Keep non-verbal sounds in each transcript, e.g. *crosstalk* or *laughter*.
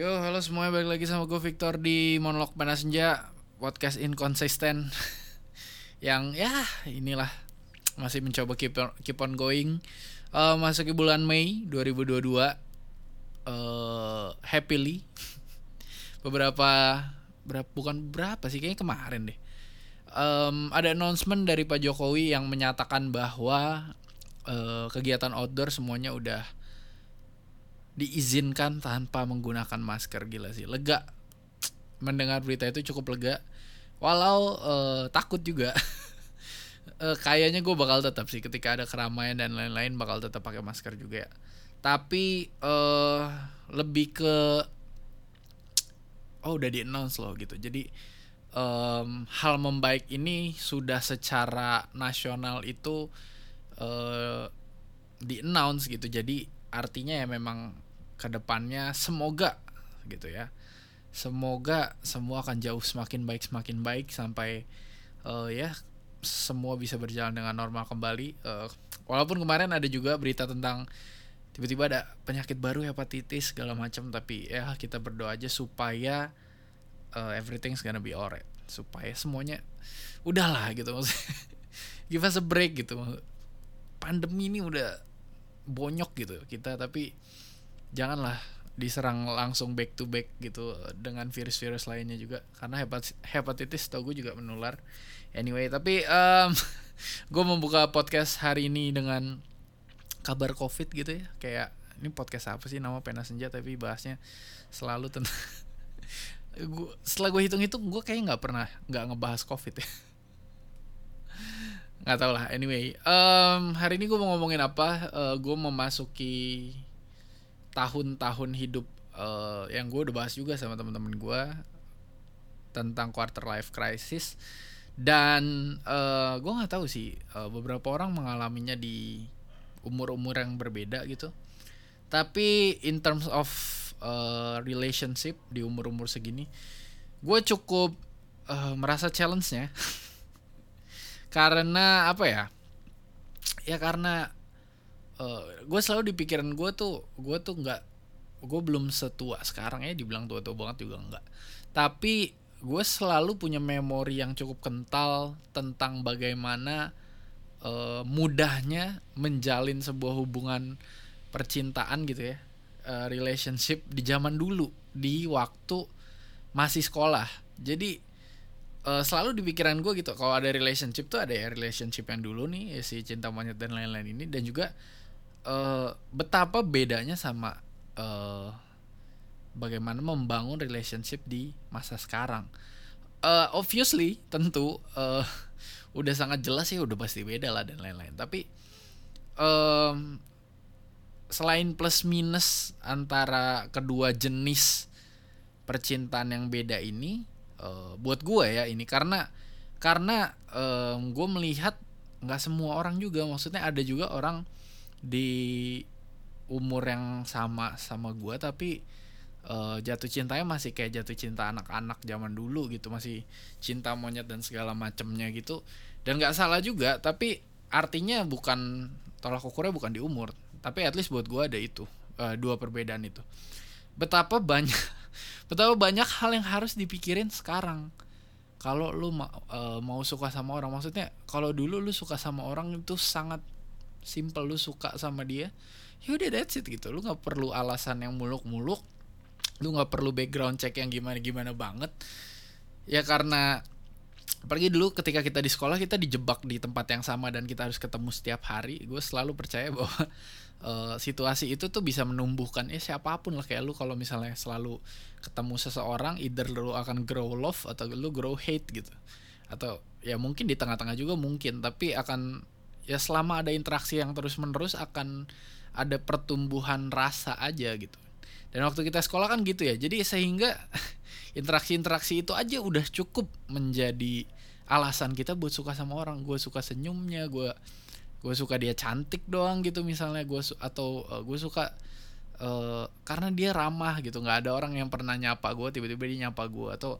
Yo, halo semuanya, balik lagi sama gue Victor di Monolog Panas Senja Podcast Inconsistent. *laughs* Yang ya, inilah Masih mencoba keep on, keep on going. Uh, Masuk ke bulan Mei 2022 uh, Happily Beberapa berapa Bukan berapa sih, kayaknya kemarin deh. Um, Ada announcement dari Pak Jokowi yang menyatakan bahwa uh, Kegiatan outdoor semuanya udah diizinkan tanpa menggunakan masker gila sih. Lega. Mendengar berita itu cukup lega. Walau uh, takut juga. Uh, *laughs* kayaknya gue bakal tetap sih ketika ada keramaian dan lain-lain bakal tetap pakai masker juga ya. Tapi uh, lebih ke oh udah di announce loh gitu. Jadi um, hal membaik ini sudah secara nasional itu uh, di announce gitu. Jadi artinya ya memang ke depannya semoga gitu ya. Semoga semua akan jauh semakin baik semakin baik sampai uh, ya semua bisa berjalan dengan normal kembali. Uh, walaupun kemarin ada juga berita tentang tiba-tiba ada penyakit baru hepatitis segala macam tapi ya kita berdoa aja supaya uh, everything's gonna be alright. Supaya semuanya udahlah gitu maksudnya. *laughs* Give us a break gitu. Pandemi ini udah bonyok gitu kita tapi janganlah diserang langsung back to back gitu dengan virus-virus lainnya juga karena hepat hepatitis tau gue juga menular. Anyway tapi um, *laughs* gue membuka podcast hari ini dengan kabar covid gitu ya. Kayak ini podcast apa sih? Nama pena senja tapi bahasnya selalu tentang *laughs* gua, setelah gue hitung-hitung gue kayaknya nggak pernah nggak ngebahas covid ya *laughs* nggak tau lah anyway. Um, hari ini gue mau ngomongin apa? Uh, gue memasuki tahun-tahun hidup uh, yang gue udah bahas juga sama teman-teman gue tentang quarter life crisis. Dan uh, gue nggak tahu sih uh, beberapa orang mengalaminya di umur-umur yang berbeda gitu. Tapi in terms of uh, relationship di umur-umur segini gue cukup uh, merasa challenge-nya *laughs* karena apa ya ya karena uh, eh, gue selalu di pikiran gue tuh gue tuh nggak gue belum setua. Sekarang ya dibilang tua-tua banget juga enggak tapi gue selalu punya memori yang cukup kental tentang bagaimana uh, mudahnya menjalin sebuah hubungan percintaan gitu ya uh, relationship di zaman dulu di waktu masih sekolah. Jadi uh, selalu di pikiran gue gitu kalau ada relationship tuh ada ya relationship yang dulu nih ya si cinta monyet dan lain-lain ini dan juga uh, betapa bedanya sama uh, bagaimana membangun relationship di masa sekarang. Uh, obviously tentu uh, udah sangat jelas sih udah pasti beda lah dan lain-lain. Tapi um, selain plus minus antara kedua jenis percintaan yang beda ini, uh, buat gue ya ini. Karena karena um, gue melihat nggak semua orang juga. Maksudnya ada juga orang di umur yang sama sama gue tapi uh, jatuh cintanya masih kayak jatuh cinta anak-anak zaman dulu gitu. Masih cinta monyet dan segala macemnya gitu. Dan nggak salah juga tapi artinya bukan tolak ukurnya bukan di umur. Tapi at least buat gue ada itu uh, dua perbedaan itu. Betapa banyak *laughs* betapa banyak hal yang harus dipikirin sekarang. Kalau lu ma uh, mau suka sama orang maksudnya kalau dulu lu suka sama orang itu sangat simple lu suka sama dia yaudah that's it gitu. Lu nggak perlu alasan yang muluk-muluk lu nggak perlu background check yang gimana gimana banget. Ya karena pergi dulu ketika kita di sekolah kita dijebak di tempat yang sama dan kita harus ketemu setiap hari. Gue selalu percaya *laughs* bahwa uh, situasi itu tuh bisa menumbuhkan ya siapa pun lah. Kayak lu kalau misalnya selalu ketemu seseorang either lu akan grow love atau lu grow hate gitu. Atau ya mungkin di tengah-tengah juga mungkin. Tapi akan ya selama ada interaksi yang terus menerus akan ada pertumbuhan rasa aja gitu dan waktu kita sekolah kan gitu ya. Jadi sehingga *laughs* interaksi-interaksi itu aja udah cukup menjadi alasan kita buat suka sama orang. Gue suka senyumnya gue gue suka dia cantik doang gitu misalnya. Gue atau uh, gue suka uh, karena dia ramah gitu. Nggak ada orang yang pernah nyapa gue tiba-tiba dia nyapa gue atau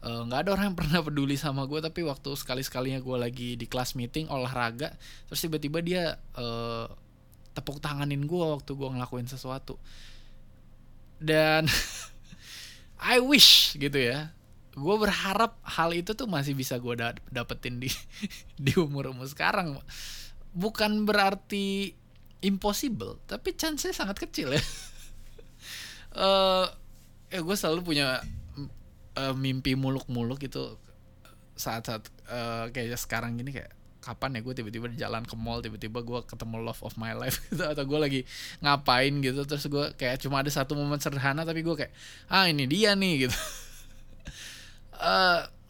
Eh, nggak uh, ada orang yang *laughs* pernah peduli sama gue tapi waktu sekali sekalinya gue lagi di kelas meeting olahraga terus tiba-tiba dia uh, tepuk tanganin gue waktu gue ngelakuin sesuatu dan *laughs* I wish gitu ya. Gue berharap hal itu tuh masih bisa gue da dapetin di *laughs* di umur umur sekarang bukan berarti impossible tapi chance nya sangat kecil ya. Uh, *laughs* ya gue selalu punya uh, mimpi muluk-muluk itu saat-saat uh, kayak sekarang gini kayak kapan ya gue tiba-tiba jalan ke mall tiba-tiba gue ketemu love of my life *laughs* gitu atau gue lagi ngapain gitu terus gue kayak cuma ada satu momen sederhana tapi gue kayak ah ini dia nih gitu. Uh, *laughs*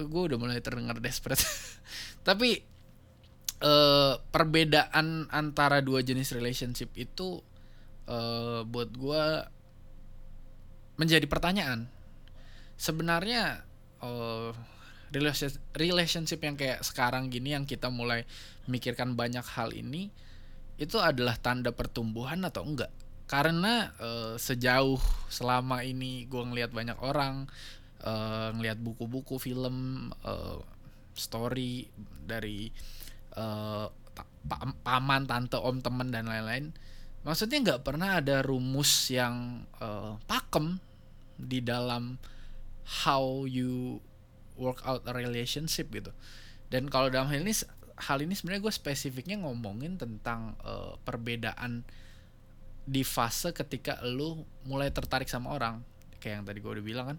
gue udah mulai terdengar desperate. *laughs* Tapi uh, perbedaan antara dua jenis relationship itu uh, buat gue menjadi pertanyaan. Sebenarnya uh, relationship yang kayak sekarang gini yang kita mulai mikirkan banyak hal ini itu adalah tanda pertumbuhan atau enggak? Karena uh, sejauh selama ini gue ngelihat banyak orang uh, ngelihat buku-buku film uh, story dari uh, paman tante om temen dan lain-lain maksudnya nggak pernah ada rumus yang uh, pakem di dalam how you work out a relationship gitu. Dan kalau dalam hal ini hal ini sebenarnya gue spesifiknya ngomongin tentang uh, perbedaan di fase ketika lu mulai tertarik sama orang. Kayak yang tadi gue udah bilang kan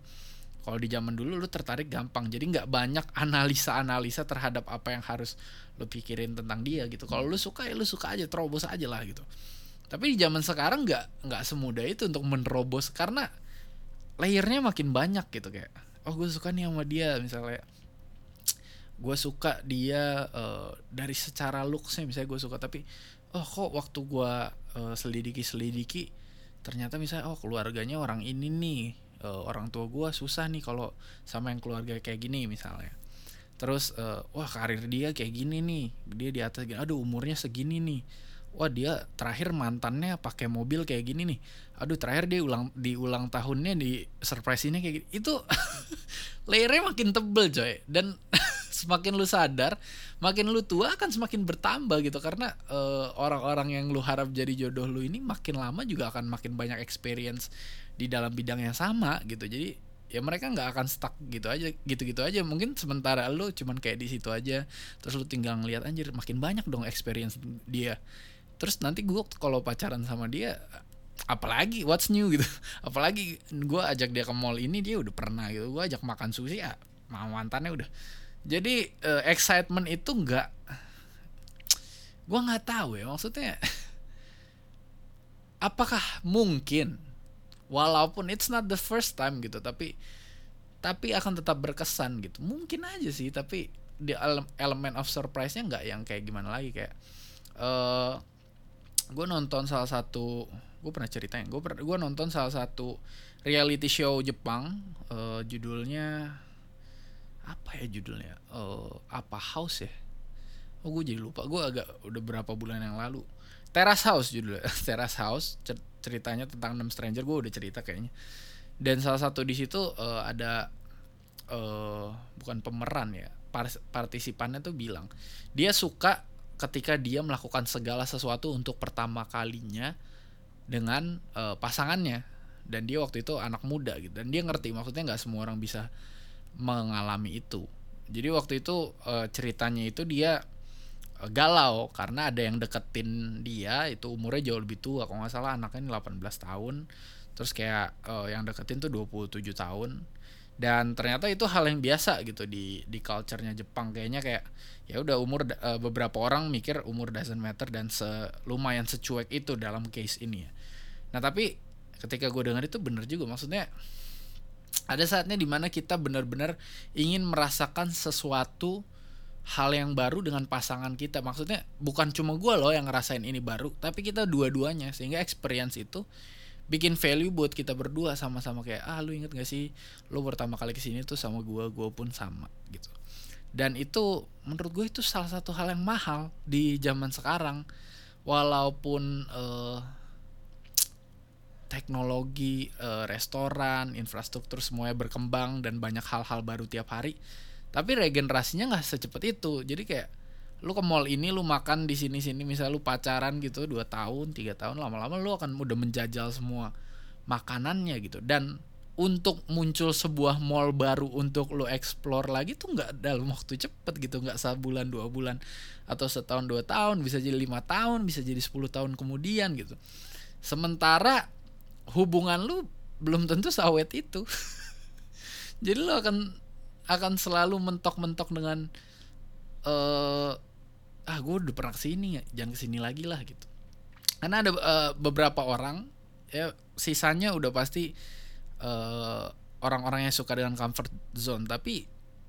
kalau di zaman dulu lu tertarik gampang. Jadi nggak banyak analisa-analisa terhadap apa yang harus lu pikirin tentang dia gitu. Kalau lu suka ya lu suka aja terobos aja lah gitu. Tapi di zaman sekarang nggak nggak semudah itu untuk menerobos karena layernya makin banyak gitu kayak oh gue suka nih sama dia misalnya. Gue suka dia uh, dari secara looksnya misalnya gue suka tapi oh kok waktu gue uh, selidiki selidiki ternyata misalnya oh keluarganya orang ini nih uh, orang tua gue susah nih kalau sama yang keluarga kayak gini misalnya. Terus uh, wah karir dia kayak gini nih dia di atas gini aduh umurnya segini nih wah dia terakhir mantannya pakai mobil kayak gini nih. Aduh terakhir dia ulang di ulang tahunnya di surprise ini kayak gini. Itu *laughs* layernya makin tebel coy. Dan *laughs* semakin lu sadar makin lu tua akan semakin bertambah gitu. Karena eh, orang-orang yang lu harap jadi jodoh lu ini makin lama juga akan makin banyak experience di dalam bidang yang sama gitu. Jadi ya mereka nggak akan stuck gitu aja gitu-gitu aja. Mungkin sementara lu cuman kayak di situ aja. Terus lu tinggal ngeliat anjir makin banyak dong experience dia terus nanti gue kalau pacaran sama dia apalagi what's new gitu. *laughs* Apalagi gue ajak dia ke mall ini dia udah pernah gitu. Gue ajak makan sushi ya mantannya udah. Jadi uh, excitement itu nggak gue nggak tahu ya maksudnya *laughs* apakah mungkin walaupun it's not the first time gitu tapi tapi akan tetap berkesan gitu. Mungkin aja sih tapi di elemen of surprise-nya nggak yang kayak gimana lagi kayak uh, gue nonton salah satu gue pernah ceritain gue gue nonton salah satu reality show Jepang uh, judulnya apa ya judulnya? Uh, apa house ya? Oh gue jadi lupa gue agak udah berapa bulan yang lalu. Terrace House judulnya. *laughs* Terrace House ceritanya tentang enam stranger gue udah cerita kayaknya. Dan salah satu di situ uh, ada uh, bukan pemeran ya partisipannya tuh bilang dia suka ketika dia melakukan segala sesuatu untuk pertama kalinya dengan uh, pasangannya. Dan dia waktu itu anak muda gitu. Dan dia ngerti maksudnya nggak semua orang bisa mengalami itu. Jadi waktu itu uh, ceritanya itu dia uh, galau karena ada yang deketin dia. Itu umurnya jauh lebih tua kalau nggak salah anaknya ini 18 tahun. Terus kayak uh, yang deketin tuh 27 tahun dan ternyata itu hal yang biasa gitu di di culture-nya Jepang. Kayaknya kayak ya udah umur uh, beberapa orang mikir umur doesn't matter dan se lumayan secuek itu dalam case ini ya. Nah, tapi ketika gue dengar itu bener juga. Maksudnya ada saatnya di mana kita benar-benar ingin merasakan sesuatu hal yang baru dengan pasangan kita. Maksudnya bukan cuma gue loh yang ngerasain ini baru tapi kita dua-duanya. Sehingga experience itu bikin value buat kita berdua sama-sama kayak ah lu inget gak sih? Lu pertama kali ke sini tuh sama gue gue pun sama gitu. Dan itu menurut gue itu salah satu hal yang mahal di zaman sekarang. Walaupun uh, teknologi uh, restoran infrastruktur semuanya berkembang dan banyak hal-hal baru tiap hari tapi regenerasinya nggak secepat itu. Jadi kayak lu ke mall ini lu makan di sini sini misal lu pacaran gitu dua tahun tiga tahun lama-lama lu akan udah menjajal semua makanannya gitu. Dan untuk muncul sebuah mall baru untuk lo explore lagi tuh nggak dalam waktu cepet gitu nggak sebulan dua bulan atau setahun dua tahun bisa jadi lima tahun bisa jadi 10 tahun kemudian gitu. Sementara hubungan lu belum tentu sawet itu. *laughs* Jadi lo akan akan selalu mentok-mentok dengan uh, ah gue udah pernah ke sini ya jangan ke sini lagi lah gitu. Karena ada uh, beberapa orang ya sisanya udah pasti uh, orang-orang yang suka dengan comfort zone. Tapi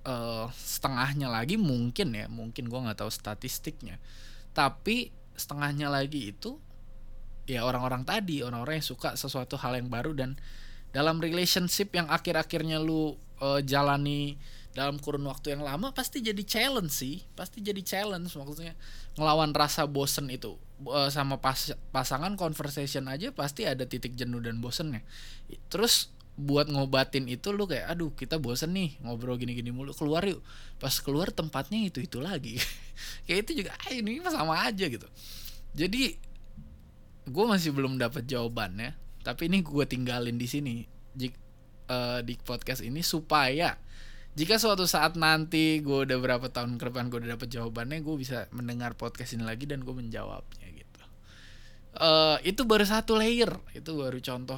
uh, setengahnya lagi mungkin ya mungkin gue nggak tahu statistiknya. Tapi setengahnya lagi itu ya orang-orang tadi orang-orang yang suka sesuatu hal yang baru dan dalam relationship yang akhir-akhirnya lu uh, jalani dalam kurun waktu yang lama pasti jadi challenge sih. Pasti jadi challenge maksudnya ngelawan rasa bosen itu. Uh, sama pas pasangan conversation aja pasti ada titik jenuh dan bosennya. Terus buat ngobatin itu lu kayak aduh kita bosen nih ngobrol gini-gini mulu keluar yuk. Pas keluar tempatnya itu itu lagi. *laughs* Kayak itu juga ah, ini sama aja gitu. Jadi gue masih belum dapat jawabannya tapi ini gue tinggalin di sini Jik, uh, di podcast ini supaya jika suatu saat nanti gue udah berapa tahun ke depan gue udah dapet jawabannya gue bisa mendengar podcast ini lagi dan gue menjawabnya gitu. Uh, itu baru satu layer itu baru contoh.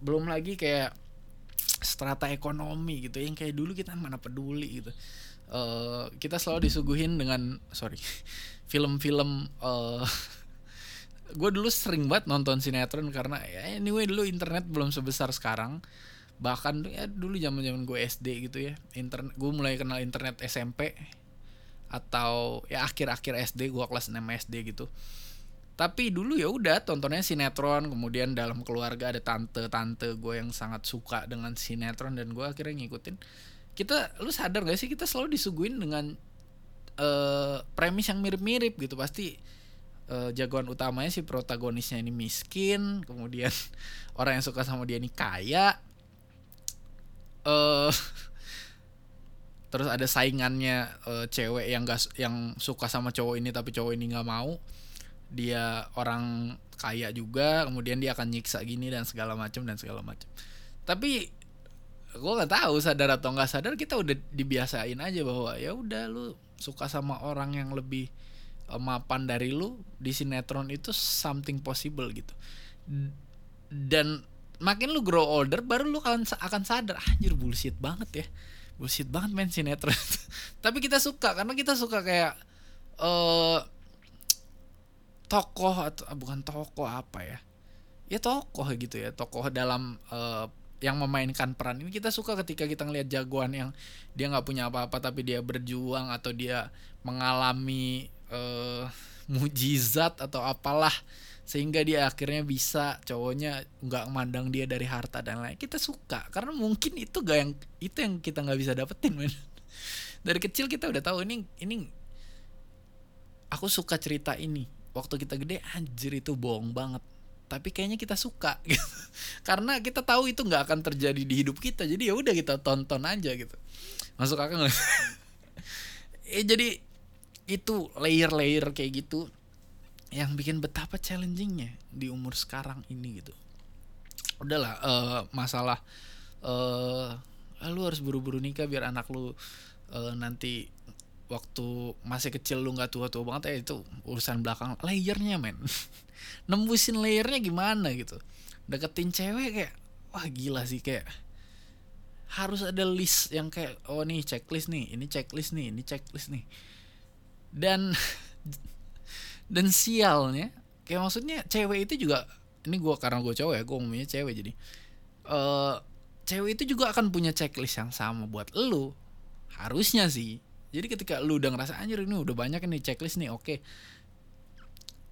Belum lagi kayak strata ekonomi gitu yang kayak dulu kita mana peduli gitu. Uh, kita selalu disuguhin dengan sorry *laughs* film-film *laughs* uh, gue dulu sering banget nonton sinetron karena ya anyway dulu internet belum sebesar sekarang bahkan ya dulu zaman zaman gue SD gitu ya internet gue mulai kenal internet SMP atau ya akhir-akhir SD gue kelas 6 SD gitu. Tapi dulu ya udah tontonnya sinetron kemudian dalam keluarga ada tante-tante gue yang sangat suka dengan sinetron dan gue akhirnya ngikutin. Kita lu sadar gak sih kita selalu disuguhin dengan uh, premis yang mirip-mirip gitu. Pasti uh, jagoan utamanya si protagonisnya ini miskin kemudian *laughs* orang yang suka sama dia ini kaya uh, *laughs* terus ada saingannya uh, cewek yang gak yang suka sama cowok ini tapi cowok ini nggak mau. Dia orang kaya juga kemudian dia akan nyiksa gini dan segala macam dan segala macam tapi gue nggak tahu sadar atau nggak sadar kita udah dibiasain aja bahwa ya udah lu suka sama orang yang lebih uh, mapan dari lu di sinetron itu something possible gitu. Dan makin lu grow older baru lu akan akan sadar anjir bullshit banget ya. Bullshit banget main sinetron. *laughs* Tapi kita suka karena kita suka kayak uh, tokoh atau ah, bukan tokoh apa ya. Ya tokoh gitu ya tokoh dalam uh, yang memainkan peran ini. Kita suka ketika kita ngelihat jagoan yang dia nggak punya apa-apa tapi dia berjuang atau dia mengalami uh, mujizat atau apalah sehingga dia akhirnya bisa cowoknya nggak mandang dia dari harta dan lain kita suka karena mungkin itu gak yang itu yang kita nggak bisa dapetin men. *laughs* Dari kecil kita udah tahu ini ini aku suka cerita ini. Waktu kita gede anjir itu bohong banget. Tapi kayaknya kita suka *laughs* gitu. Karena kita tahu itu nggak akan terjadi di hidup kita. Jadi ya udah kita tonton aja gitu. Masuk akal *laughs* eh jadi itu layer-layer kayak gitu yang bikin betapa challengingnya di umur sekarang ini gitu. Udahlah uh, masalah uh, lu harus buru-buru nikah biar anak lu uh, nanti waktu masih kecil lu nggak tua-tua banget ya itu urusan belakang layernya men. *laughs* Nembusin layernya gimana gitu. Deketin cewek kayak wah gila sih kayak harus ada list yang kayak oh nih checklist nih ini checklist nih ini checklist nih. Dan *laughs* dan sialnya kayak maksudnya cewek itu juga ini gue karena gue cowok ya gue ngomongnya cewek jadi uh, cewek itu juga akan punya checklist yang sama buat lu. Harusnya sih. Jadi ketika lu udah ngerasa anjir ini udah banyak nih checklist nih oke. Okay.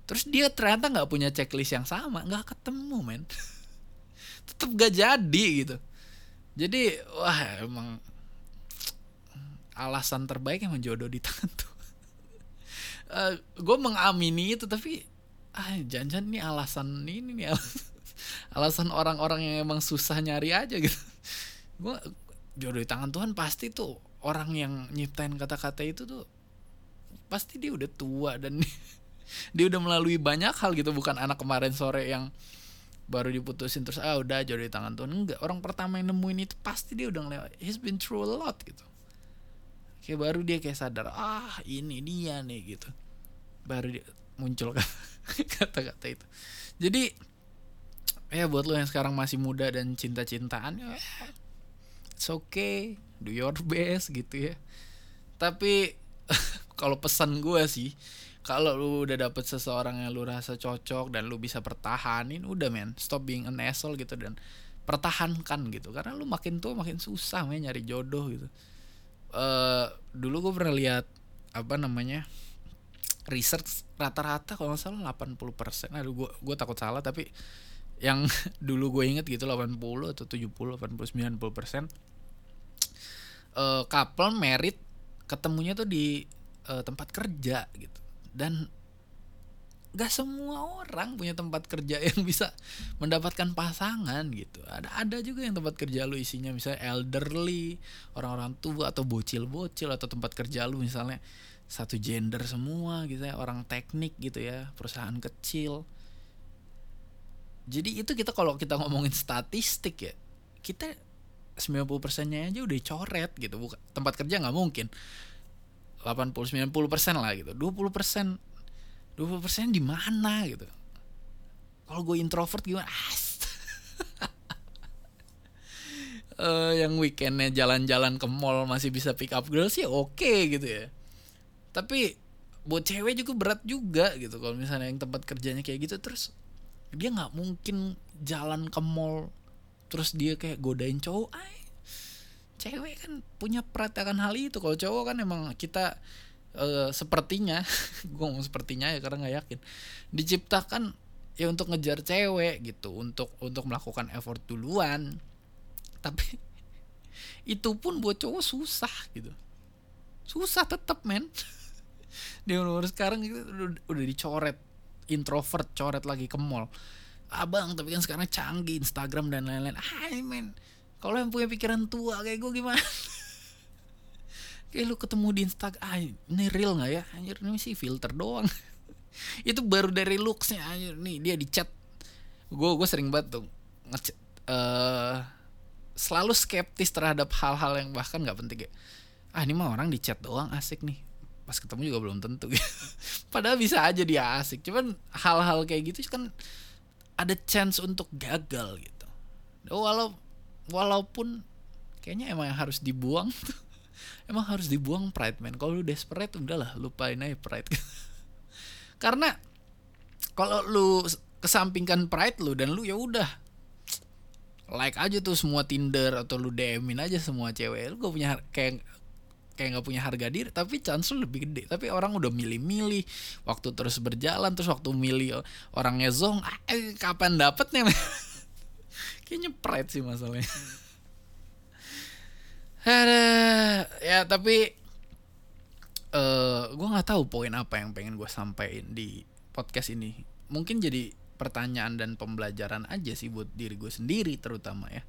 terus dia ternyata nggak punya checklist yang sama nggak ketemu men. *laughs* Tetap gak jadi gitu. Jadi wah emang alasan terbaik yang menjodoh di tangan tuh uh, gue mengamini itu tapi ah jangan-jangan ini alasan ini nih *laughs* alasan, orang-orang yang emang susah nyari aja gitu. Gue jodoh di tangan Tuhan pasti tuh orang yang nyiptain kata-kata itu tuh pasti dia udah tua dan *laughs* dia udah melalui banyak hal gitu. Bukan anak kemarin sore yang baru diputusin terus ah udah jodoh di tangan Tuhan. Enggak orang pertama yang nemuin itu pasti dia udah ngelewatin he's been through a lot gitu. Kayak baru dia kayak sadar ah ini dia nih gitu baru muncul kan *laughs* kata-kata itu. Jadi ya buat lo yang sekarang masih muda dan cinta-cintaan ya it's okay do your best gitu ya. Tapi *laughs* kalau pesan gue sih kalau lu udah dapet seseorang yang lu rasa cocok dan lu bisa pertahanin udah men stop being an asshole gitu dan pertahankan gitu. Karena lu makin tua makin susah men nyari jodoh gitu. Uh, dulu gue pernah lihat apa namanya research rata-rata kalau nggak salah 80% aduh gue gue takut salah tapi yang *laughs* dulu gue inget gitu 80 atau 70 80 90% uh, couple merit ketemunya tuh di uh, tempat kerja gitu. Dan gak semua orang punya tempat kerja yang *laughs* bisa mendapatkan pasangan gitu. Ada ada juga yang tempat kerja lu isinya misalnya elderly orang-orang tua atau bocil-bocil atau tempat kerja lu misalnya satu gender semua gitu ya orang teknik gitu ya perusahaan kecil. Jadi itu kita kalau kita ngomongin statistik ya kita 90 persennya aja udah coret gitu bukan tempat kerja nggak mungkin. 80 90 persen lah gitu 20 persen 20 persen di mana gitu. Kalau gue introvert gimana? Uh, *laughs* yang weekendnya jalan-jalan ke mall masih bisa pick up girl sih oke okay, gitu ya tapi buat cewek juga berat juga gitu kalau misalnya yang tempat kerjanya kayak gitu. Terus dia nggak mungkin jalan ke mall terus dia kayak godain cowok. Ay cewek kan punya perhatian hal itu. Kalau cowok kan emang kita uh, sepertinya *laughs* gue ngomong sepertinya ya karena nggak yakin diciptakan ya untuk ngejar cewek gitu untuk untuk melakukan effort duluan. Tapi *laughs* itu pun buat cowok susah gitu. Susah tetap men *laughs* di umur sekarang gitu udah, dicoret. Introvert coret lagi ke mall. Abang tapi kan sekarang canggih Instagram dan lain-lain. Ah men. Kalau yang punya pikiran tua kayak gue gimana? *laughs* Kayak lu ketemu di Instagram ah ini real nggak ya? Anjir ini sih filter doang. *laughs* Itu baru dari looksnya anjir. Nih dia di chat gue gue sering banget tuh ngechat uh, selalu skeptis terhadap hal-hal yang bahkan nggak penting ya ah ini mah orang di chat doang asik nih pas ketemu juga belum tentu *laughs* padahal bisa aja dia asik. Cuman hal-hal kayak gitu kan ada chance untuk gagal gitu. Walau walaupun kayaknya emang yang harus dibuang tuh *laughs* emang harus dibuang pride man. Kalau lu desperate udahlah lupain aja pride. *laughs* Karena kalau lu kesampingkan pride lu dan lu ya udah. Like aja tuh semua Tinder atau lu DMin aja semua cewek. Lu gak punya kayak kayak nggak punya harga diri tapi chance lebih gede. Tapi orang udah milih-milih waktu terus berjalan terus waktu milih orangnya zong eh, kapan dapetnya? *laughs* Kayaknya pride sih masalahnya. *laughs* Ada ya tapi uh, eh, gue nggak tahu poin apa yang pengen gue sampaikan di podcast ini. Mungkin jadi pertanyaan dan pembelajaran aja sih buat diri gue sendiri terutama ya.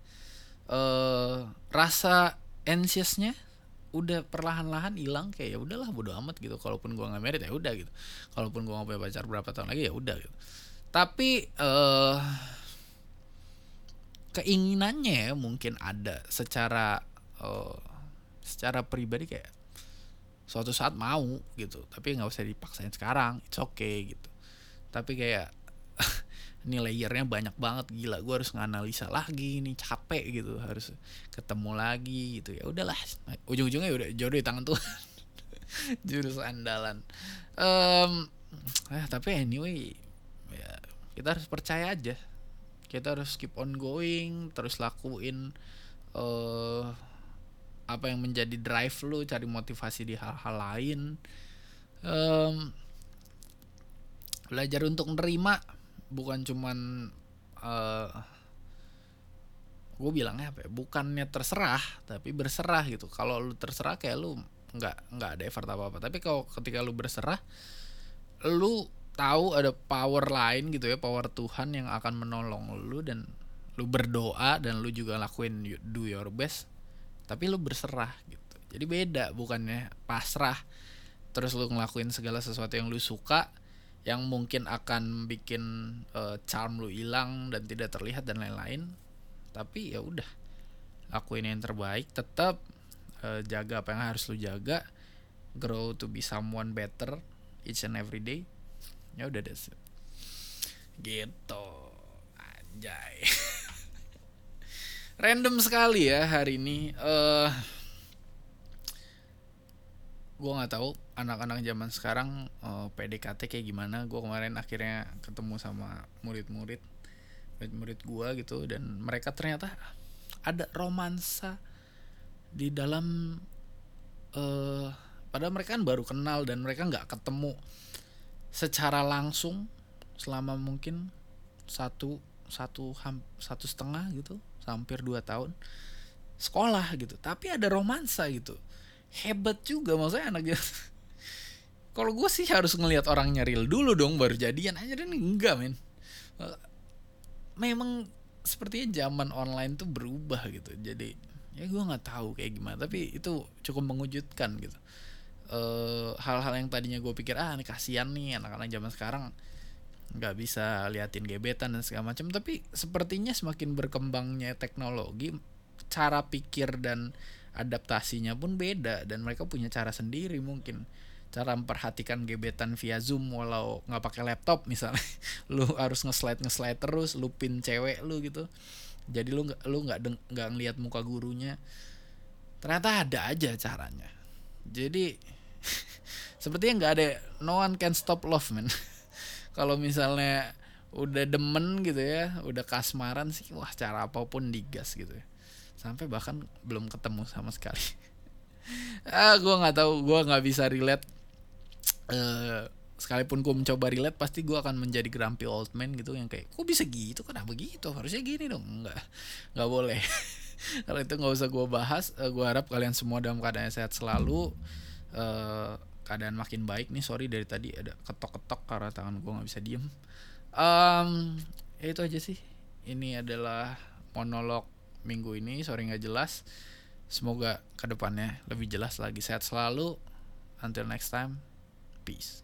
Uh, rasa anxiousnya udah perlahan-lahan hilang kayak ya udahlah bodo amat gitu. Kalaupun gue nggak merit ya udah gitu. Kalaupun gue nggak punya pacar berapa tahun lagi ya udah gitu. Tapi uh, keinginannya ya mungkin ada secara uh, secara pribadi kayak suatu saat mau gitu. Tapi nggak usah dipaksain sekarang it's okay gitu. Tapi kayak ini layernya banyak banget gila gue harus nganalisa lagi ini capek gitu harus ketemu lagi gitu. Ya udahlah ujung-ujungnya ya udah jodoh di tangan Tuhan. *laughs* Jurus andalan. Um, eh, tapi anyway ya kita harus percaya aja. Kita harus keep on going terus lakuin uh, apa yang menjadi drive lu cari motivasi di hal-hal lain. Um, belajar untuk menerima bukan cuman uh, eh, gue bilangnya apa ya bukannya terserah tapi berserah gitu. Kalau lu terserah kayak lu nggak nggak ada effort apa apa tapi kalau ketika lu berserah lu tahu ada power lain gitu ya power Tuhan yang akan menolong lu dan lu berdoa dan lu juga lakuin do your best tapi lu berserah gitu. Jadi beda bukannya pasrah terus lu ngelakuin segala sesuatu yang lu suka yang mungkin akan bikin uh, charm lu hilang dan tidak terlihat dan lain-lain. Tapi ya udah lakuin yang terbaik tetap uh, jaga apa yang harus lu jaga grow to be someone better each and every day. Ya udah deh gitu anjay. *laughs* Random sekali ya hari ini. Uh, gue nggak tahu anak-anak zaman sekarang uh, eh, PDKT kayak gimana. Gue kemarin akhirnya ketemu sama murid-murid murid-murid gue gitu dan mereka ternyata ada romansa di dalam uh, padahal mereka kan baru kenal dan mereka nggak ketemu secara langsung selama mungkin satu satu ham, satu setengah gitu hampir dua tahun sekolah gitu. Tapi ada romansa gitu hebat juga maksudnya anaknya kalau gue sih harus ngelihat orangnya real dulu dong baru jadian. Aja dan enggak men. Memang sepertinya zaman online tuh berubah gitu. Jadi ya gue nggak tahu kayak gimana tapi itu cukup mengujudkan gitu. Hal-hal uh, yang tadinya gue pikir ah ini kasihan nih anak-anak zaman sekarang. Nggak bisa liatin gebetan dan segala macam tapi sepertinya semakin berkembangnya teknologi cara pikir dan adaptasinya pun beda dan mereka punya cara sendiri mungkin. Cara memperhatikan gebetan via zoom walau nggak pakai laptop misalnya. *laughs* Lu harus nge-slide nge-slide terus lu pin cewek lu gitu. Jadi lu nggak lu nggak nggak ngelihat muka gurunya. Ternyata ada aja caranya. Jadi *laughs* sepertinya nggak ada no one can stop love man *laughs* kalau misalnya udah demen gitu ya udah kasmaran sih wah cara apa pun digas gitu ya sampai bahkan belum ketemu sama sekali. *laughs* Ah gue nggak tahu gue nggak bisa relate. Uh, sekalipun gue mencoba relate pasti gue akan menjadi grumpy old man gitu yang kayak kok bisa gitu? Kenapa gitu? Harusnya gini dong. Nggak nggak boleh. *laughs* Kalau itu nggak usah gue bahas uh, eh, gue harap kalian semua dalam keadaan sehat selalu. Uh, keadaan makin baik nih sorry dari tadi ada ketok-ketok karena tangan gue nggak bisa diem. Um, ya itu aja sih. Ini adalah monolog minggu ini sorry nggak jelas. Semoga ke depannya lebih jelas lagi. Sehat selalu. Until next time peace